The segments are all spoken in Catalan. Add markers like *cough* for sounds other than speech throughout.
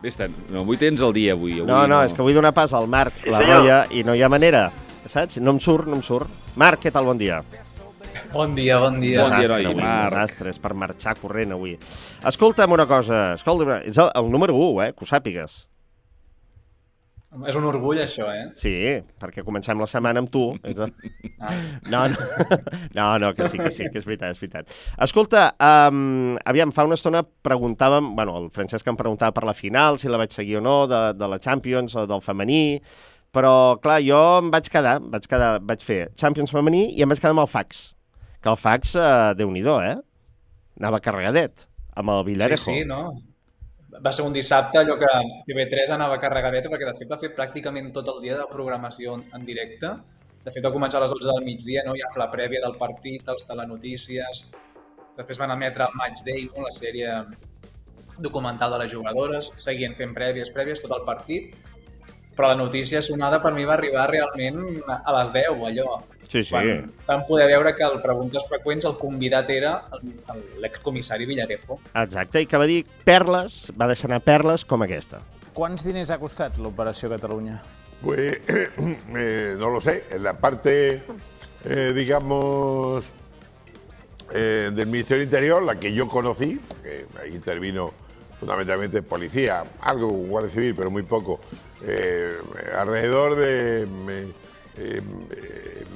Vés-te, no avui tens el dia, avui. avui No, no, és que vull donar pas al Marc, Sí, la senyor. rolla, i no hi ha manera, saps? No em surt, no em surt. Marc, què tal? Bon dia. Bon dia, bon dia. Bon dia, noi, avui, Marc. Desastre, és per marxar corrent avui. Escolta'm una cosa, escolta'm, és el, el número 1, eh, que ho sàpigues. És un orgull, això, eh? Sí, perquè comencem la setmana amb tu. Ah. No, no, *laughs* no, no, que sí, que sí, que és veritat, és veritat. Escolta, um, aviam, fa una estona preguntàvem, bueno, el Francesc em preguntava per la final, si la vaig seguir o no, de, de la Champions o del femení, però, clar, jo em vaig quedar, vaig quedar, vaig fer Champions femení i em vaig quedar amb el fax, que el fax, uh, déu-n'hi-do, eh? Anava carregadet, amb el Sí, Villarejo. sí, no? Va ser un dissabte, allò que TV3 anava carregadet, perquè de fet va fer pràcticament tot el dia de programació en directe. De fet, va començar a les 12 del migdia, no? ja amb la prèvia del partit, els telenotícies. Després van emetre el Match Day, no? la sèrie documental de les jugadores, seguien fent prèvies, prèvies, tot el partit. Però la notícia sonada per mi va arribar realment a les 10, allò. Sí, sí. Quan vam poder veure que el Preguntes Freqüents el convidat era l'excomissari Villarejo. Exacte, i que va dir perles, va deixar anar perles com aquesta. Quants diners ha costat l'Operació Catalunya? Pues *coughs* eh, no lo sé. En la parte, eh, digamos, eh, del Ministerio Interior, la que yo conocí, porque ahí intervino fundamentalmente policía, algo Guardia Civil, pero muy poco, eh, alrededor de eh, eh,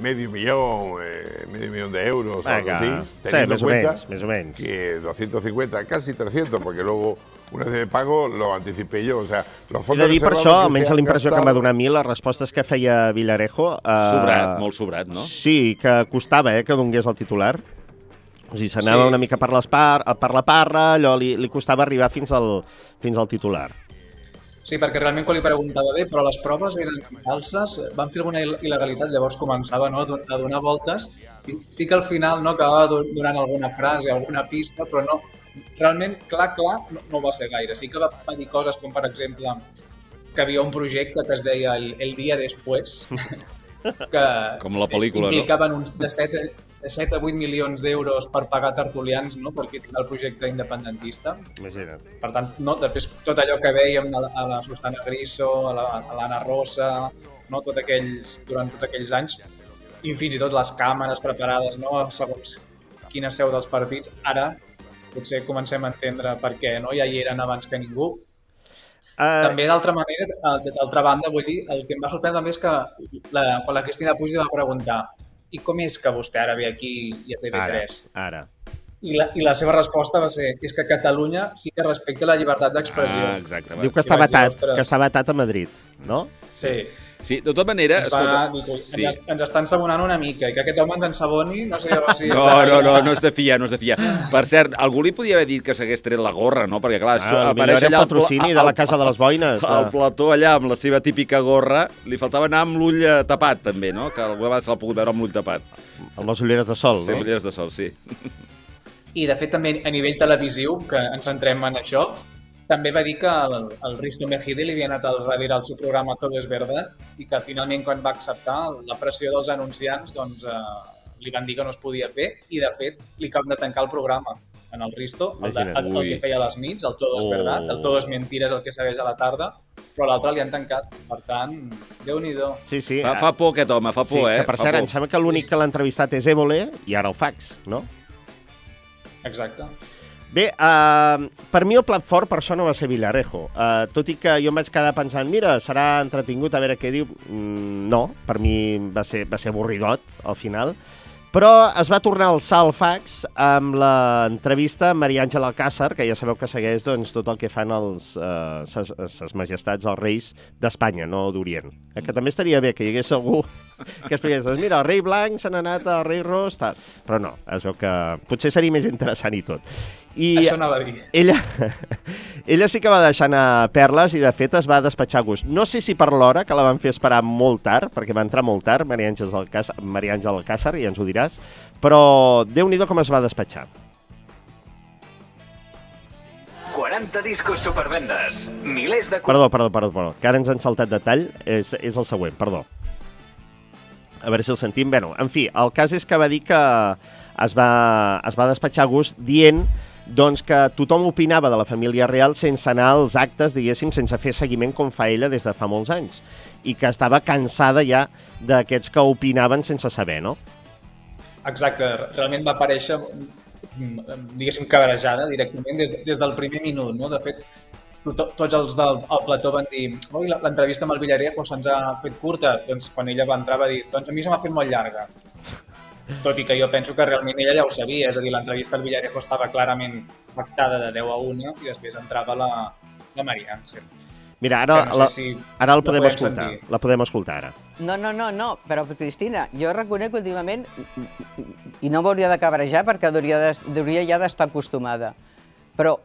medio millón, eh, medio millón de euros, o algo así, Sí, teniendo més en o cuenta o menys. que 250, casi 300, porque luego una vez de pago lo anticipé yo, o sea, los fondos de dir per això, que almenys la impressió que em va gastado- donar a mi, les respostes que feia Villarejo... Eh, Sobrat, molt sobrat, no? Sí, que costava eh, que donés el titular. O sigui, s'anava Sí. una mica per, les par, per la parra, allò li, li costava arribar fins al, fins al titular. Sí, perquè realment quan li preguntava bé, però les proves eren falses, van fer alguna il- il·legalitat, llavors començava no, a do- a donar voltes. I sí que al final no acabava do- donant alguna frase, alguna pista, però no, realment, clar, clar, no, no va ser gaire. Sí que va, va dir coses com, per exemple, que havia un projecte que es deia El, el dia després, *laughs* que Com la pel·lícula, no? implicaven uns de 7, de 7 a 8 milions d'euros per pagar tertulians no? per criticar el projecte independentista. Imagina't. Per tant, no, després tot allò que veiem a la, a la Susana Griso, a la- l'Anna Rosa, no, tot aquells, durant tots aquells anys, i fins i tot les càmeres preparades no, segons quina seu dels partits, ara potser comencem a entendre per què no? ja hi eren abans que ningú. Uh, També, d'altra manera, d'altra banda, vull dir, el que em va sorprendre també és que la, quan la Cristina Puig va preguntar i com és que vostè ara ve aquí i a ara, TV3? ara. I la, I la seva resposta va ser és que Catalunya sí que respecta la llibertat d'expressió. Ah, exacte. Diu que està vaig dir, que està vetat a Madrid, no? Sí. Sí, de tota manera... Ens, va, escolta, dic, sí. ens, ens està ensabonant una mica i que aquest home ens ensaboni, no sé si... No, no, no, no és de fiar, no és de fiar. Per cert, algú li podia haver dit que s'hagués tret la gorra, no? Perquè, clar, això Ah, apareix allà... el patrocini de la Casa de les Boines. Al eh? plató allà, amb la seva típica gorra, li faltava anar amb l'ull eh, tapat, també, no? Que alguna vegada se l'ha pogut veure amb l'ull tapat. Amb les ulleres de sol, Sí, no? ulleres de sol, sí. I, de fet, també a nivell televisiu, que ens centrem en això, també va dir que el, el Risto Mejide li havia anat al darrere al seu programa Todo es Verdad i que finalment quan va acceptar la pressió dels anunciants doncs, eh, li van dir que no es podia fer i de fet li acaben de tancar el programa en el Risto, el, de, el, el que feia a les nits, el Todo es Oh. Verdad, el Todo es Mentira és el que segueix a la tarda, però l'altre li han tancat. Per tant, déu-n'hi-do. Sí, sí. Fa, fa por aquest home, fa sí, por, eh? que per Fa cert, por. em sembla que l'únic que l'ha entrevistat és Évole i ara el fax, no? Exacte. Bé, uh, per mi el plat fort per això no va ser Villarejo. Uh, tot i que jo em vaig quedar pensant, mira, serà entretingut a veure què diu. Mm, no, per mi va ser, va ser avorridot al final. Però es va tornar al salt fax amb l'entrevista amb Maria Àngela Alcázar, que ja sabeu que segueix doncs, tot el que fan els, uh, ses, ses majestats, els reis d'Espanya, no d'Orient. Eh, que també estaria bé que hi hagués algú que expliqués, doncs mira, el rei blanc se n'ha anat al rei ros, tal. però no, es veu que potser seria més interessant i tot. I Això anava a dir. ella, ella sí que va deixar anar perles i, de fet, es va despatxar a gust. No sé si per l'hora, que la van fer esperar molt tard, perquè va entrar molt tard, Maria Àngels Alcázar, Maria Àngel Alcázar, ja ens ho diràs, però déu-n'hi-do com es va despatxar. 40 discos supervendes, milers de... Perdó, perdó, perdó, perdó, que ara ens han saltat detall, és, és el següent, perdó. A veure si el sentim. Bé, en fi, el cas és que va dir que es va, es va despatxar a gust dient doncs que tothom opinava de la família real sense anar als actes, diguéssim, sense fer seguiment com fa ella des de fa molts anys. I que estava cansada ja d'aquests que opinaven sense saber, no? Exacte, realment va aparèixer, diguéssim, cabrejada directament des, des del primer minut, no? De fet, to, tots els del el plató van dir oi, l'entrevista amb el Villarejo se'ns ha fet curta, doncs quan ella va entrar va dir doncs a mi se m'ha fet molt llarga. Tot i que jo penso que realment ella ja ho sabia, és a dir, l'entrevista al Villarejo estava clarament pactada de 10 a 1 i després entrava la, la Maria Ángel. Mira, ara, Que no sé la, si ara el podem podem escoltar. sentir. La podem escoltar ara. No, no, no, no, però Cristina, jo reconec que últimament, i no m'hauria de cabrejar perquè hauria, de, hauria ja d'estar acostumada, però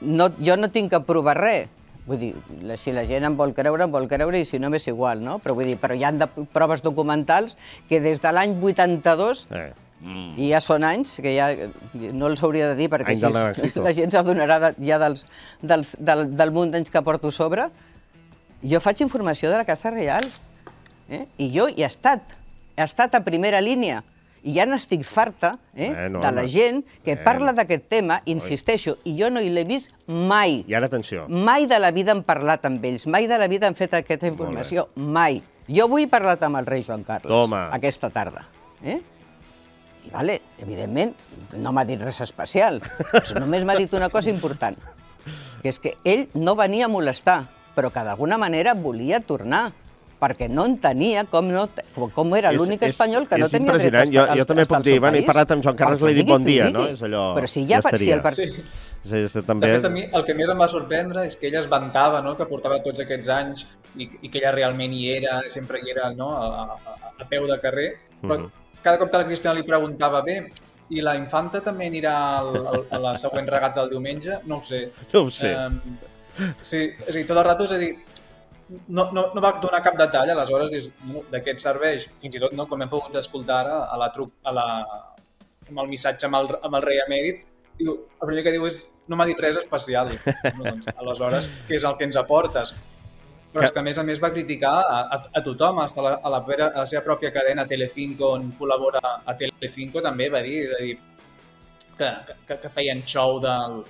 no, jo no tinc que provar res. Vull dir, la- si la gent em vol creure, em vol creure, i si no, m'és igual, no? Però vull dir, però hi ha de, proves documentals que des de l'any 82 Eh. Mm. i ja són anys, que ja no els hauria de dir perquè del Naranjito. *laughs* la gent s'adonarà de, ja dels, del, del, del munt d'anys que porto a sobre. Jo faig informació de la Casa Reial eh? i jo hi he estat, he estat a primera línia i ja n'estic farta eh? Bueno, de la home. gent que Bueno. parla d'aquest tema, insisteixo, i jo no hi l'he vist mai. I ara, atenció. Mai de la vida hem parlat amb ells, mai de la vida hem fet aquesta informació, mai. Jo avui he parlat amb el rei Joan Carles, Toma. aquesta tarda. Eh? I, vale, evidentment, no m'ha dit res especial, només m'ha dit una cosa important, que és que ell no venia a molestar, però que d'alguna manera volia tornar, perquè no entenia com, no, com- era l'únic espanyol que no tenia dret a estar, Jo- jo també puc dir, bueno, he parlat amb Joan Carles, li he dit bon dia, no? És allò- Però si ja ja, si el part... Sí. És, De també... fet, a mi el que més em va sorprendre és que ella es vantava, no?, que portava tots aquests anys i, i que ella realment hi era, sempre hi era, no?, a, a, a peu de carrer. Però Mhm. cada cop que la Cristina li preguntava, bé, i la infanta també anirà al, al, a la següent regata del diumenge? No ho sé. *laughs* No ho sé. Um, sí, és a dir, tot el rato, és a dir, no, no, no va donar cap detall, aleshores dius, no, de què et serveix? Fins i tot, no, com hem pogut escoltar ara, a la truc, a la, amb el missatge amb el, amb el rei emèrit, diu, el primer que diu és no m'ha dit res especial. No, doncs, aleshores, què és el que ens aportes? Però és que a més a més va criticar a, a, a tothom, fins a la, a, la, a la seva pròpia cadena Telecinco, on col·labora a Telecinco, també va dir, és a dir, que, que, que feien show del,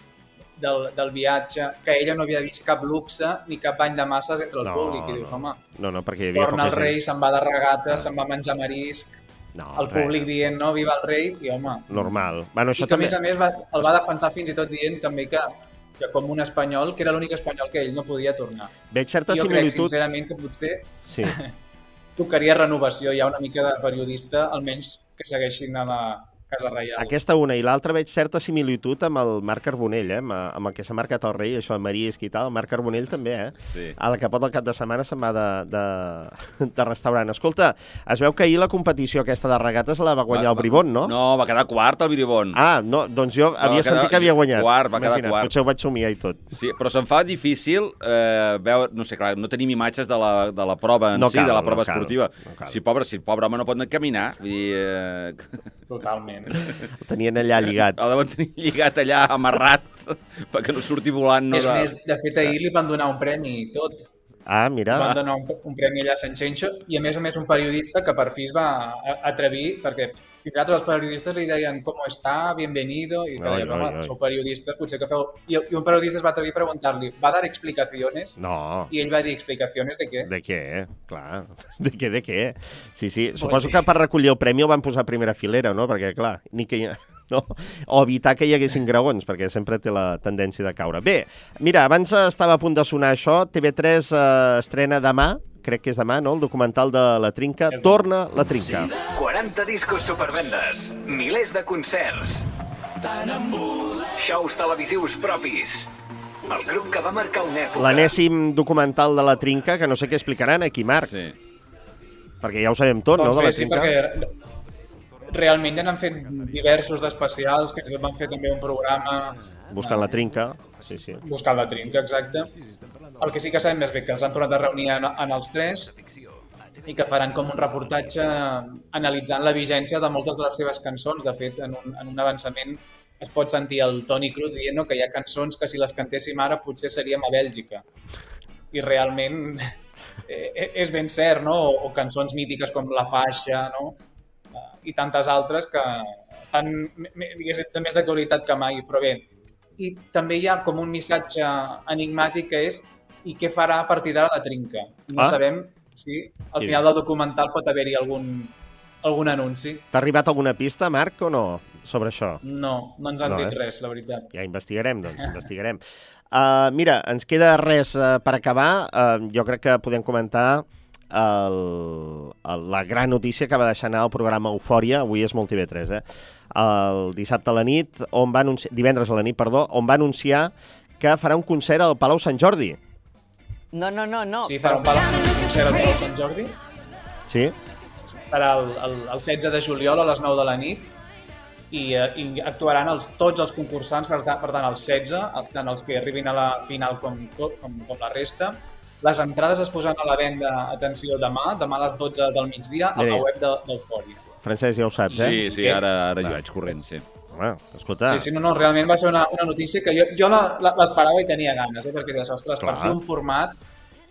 del, del viatge, que ella no havia vist cap luxe ni cap bany de masses entre el No, públic. I dius, no. home, No, no, perquè hi havia torna el rei, gent. se'n va de regata, se'n va menjar marisc, No, el públic dient, no, viva el rei, i home... Normal. Bueno, I això que, a també... més a més, va, el va defensar fins i tot dient també que, que com un espanyol, que era l'únic espanyol que ell no podia tornar. Veig certa jo crec, similitud... sincerament, que potser Sí. *laughs* tocaria renovació. Hi ha una mica de periodista, almenys, que segueixin a la Casa Reial. Aquesta una i l'altra veig certa similitud amb el Marc Carbonell, eh? amb, amb el que s'ha marcat el rei, això, Marisc i tal. El Marc Carbonell també, eh? Sí. A la que pot el cap de setmana se'n va de, de, de restaurant. Escolta, es veu que ahir la competició aquesta de regates la va guanyar el Bribón, no? No, va quedar quart el Bribón. Ah, no, doncs jo havia va quedar- sentit que havia guanyat. quart, va quedar Imagina't, quart. Potser ho vaig somiar i tot. Sí, però se'm fa difícil eh, veure, no sé, clar, no tenim imatges de la, de la prova en No si, cal, de la no prova cal, esportiva. no cal. si, pobre, si el pobre home no pot caminar, vull dir, eh, *laughs* Totalment. *laughs* El tenien allà lligat. el deuen tenir lligat allà, amarrat, perquè no surti volant. No és de... més, de fet, ahir li van donar un premi i tot. Ah, mira. Van donar un, un premi allà a Sant Xenxo i, a més a més, un periodista que per fi es va atrevir, perquè fins ara tots els periodistes li deien com està, bienvenido, i que deies, home, sou periodistes, potser que feu... I, I un periodista es va atrevir a preguntar-li, ¿va dar explicaciones? No. I ell va dir, ¿explicaciones de què? De què? Clar. *laughs* De què, de què? Sí, sí. Suposo que per recollir el premi el van posar a primera filera, no? Perquè, clar, ni que. *laughs* No? O evitar que hi haguessin graons, perquè sempre té la tendència de caure. Bé, mira, abans eh, estava a punt de sonar això. TV3 eh, estrena demà, crec que és demà, no?, el documental de La Trinca. Torna La Trinca. 40 discos supervendes, milers de concerts, shows televisius propis. El grup que va marcar una època. L'enèsim documental de La Trinca, que no sé què explicaran aquí, Marc, Sí. perquè ja ho sabem tot, no, Doncs de bé, La sí, Trinca? perquè realment ja n'han fet diversos d'especials, que ens van fer també un programa Buscant La Trinca. Sí, sí. buscant la trinca, exacte. El que sí que sabem més bé que els han tornat a reunir en, en els tres i que faran com un reportatge analitzant la vigència de moltes de les seves cançons. De fet, en un, en un avançament es pot sentir el Toni Cruz dient no, que hi ha cançons que si les cantéssim ara potser seríem a Bèlgica. I realment *laughs* eh, és ben cert, no? O, o cançons mítiques com La Faixa, no? I tantes altres que estan més d'actualitat que mai. Però bé, i també hi ha com un missatge enigmàtic que és i què farà a partir d'ara la trinca. No Ah. sabem si al final del documental pot haver-hi algun, algun anunci. T'ha arribat alguna pista, Marc, o no, sobre això? No, no ens han No, dit eh? res, la veritat. Ja investigarem, doncs, investigarem. *laughs* Uh, mira, ens queda res uh, per acabar. Uh, jo crec que podem comentar el, el, la gran notícia que va deixar anar el programa Eufòria, avui és molt TV3, eh? El dissabte a la nit, on va anunciar, divendres a la nit, perdó, on va anunciar que farà un concert al Palau Sant Jordi. No, no, no, no. Sí, farà un pal- un concert al Palau Sant Jordi. Sí? Serà el, el, el 16 de juliol a les 9 de la nit i, eh, i actuaran els, tots els concursants, per tant, per tant els 16, tant els que arribin a la final com, tot, com, com la resta. Les entrades es posaran a la venda, atenció, demà, demà a les 12 del migdia, a la web de- d'Eufòria. Francesc, ja ho saps, eh? Sí, sí, ara, ara hi vaig corrent, sí. Home, escolta, Sí, sí, no, no, realment va ser una, una notícia que jo, jo l'esperava i tenia ganes, eh? perquè deies, ostres, Clar. per fer un format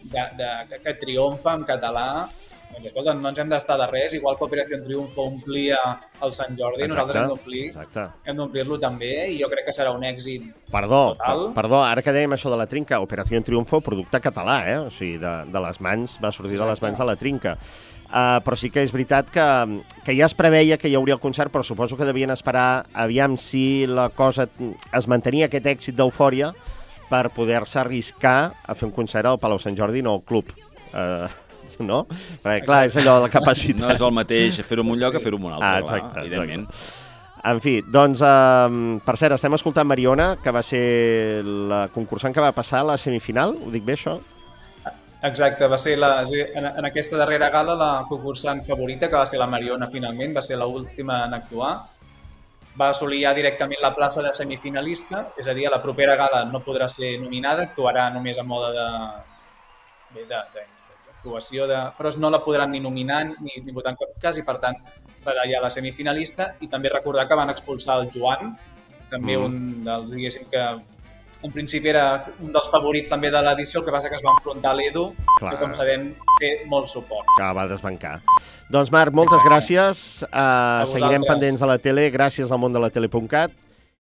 de, de, que, que triomfa en català, doncs escolta, no ens hem d'estar de res, igual que Operació Triunfo omplia el Sant Jordi, nosaltres hem d'omplir exacte. hem d'omplir-lo també i jo crec que serà un èxit. Perdó, Total. per- perdó, ara que dèiem això de la trinca, Operació Triunfo, producte català, eh? O sigui, de, de les mans, va sortir de les mans de la trinca. Uh, però sí que és veritat que, que ja es preveia que hi hauria el concert, però suposo que devien esperar aviam si la cosa es mantenia aquest èxit d'eufòria per poder-se arriscar a fer un concert al Palau Sant Jordi, no al club. Uh, *laughs* no? Perquè, clar, és allò de la capacitat. No és el mateix fer-ho en un lloc que fer-ho en un altre, Ah, clar, exacte, evidentment. En fi, doncs, um, per cert, estem escoltant Mariona, que va ser la concursant que va passar a la semifinal, ho dic bé, això? Exacte, va ser la, sí, en, en aquesta darrera gala la concursant favorita, que va ser la Mariona finalment, va ser l'última en actuar. Va assolir ja directament la plaça de semifinalista, és a dir, a la propera gala no podrà ser nominada, actuarà només a mode de, bé, de, de, d'actuació, de, però no la podran ni nominar ni, ni votar en cap cas i per tant serà ja la semifinalista i també recordar que van expulsar el Joan, també Mm. un dels, diguéssim, que en principi era un dels favorits també de l'edició, el que passa que es va enfrontar a l'Edu, que com sabem té molt suport. Que va desbancar. Doncs, Marc, moltes gràcies. Uh, seguirem pendents de la tele. Gràcies al món de la tele.cat.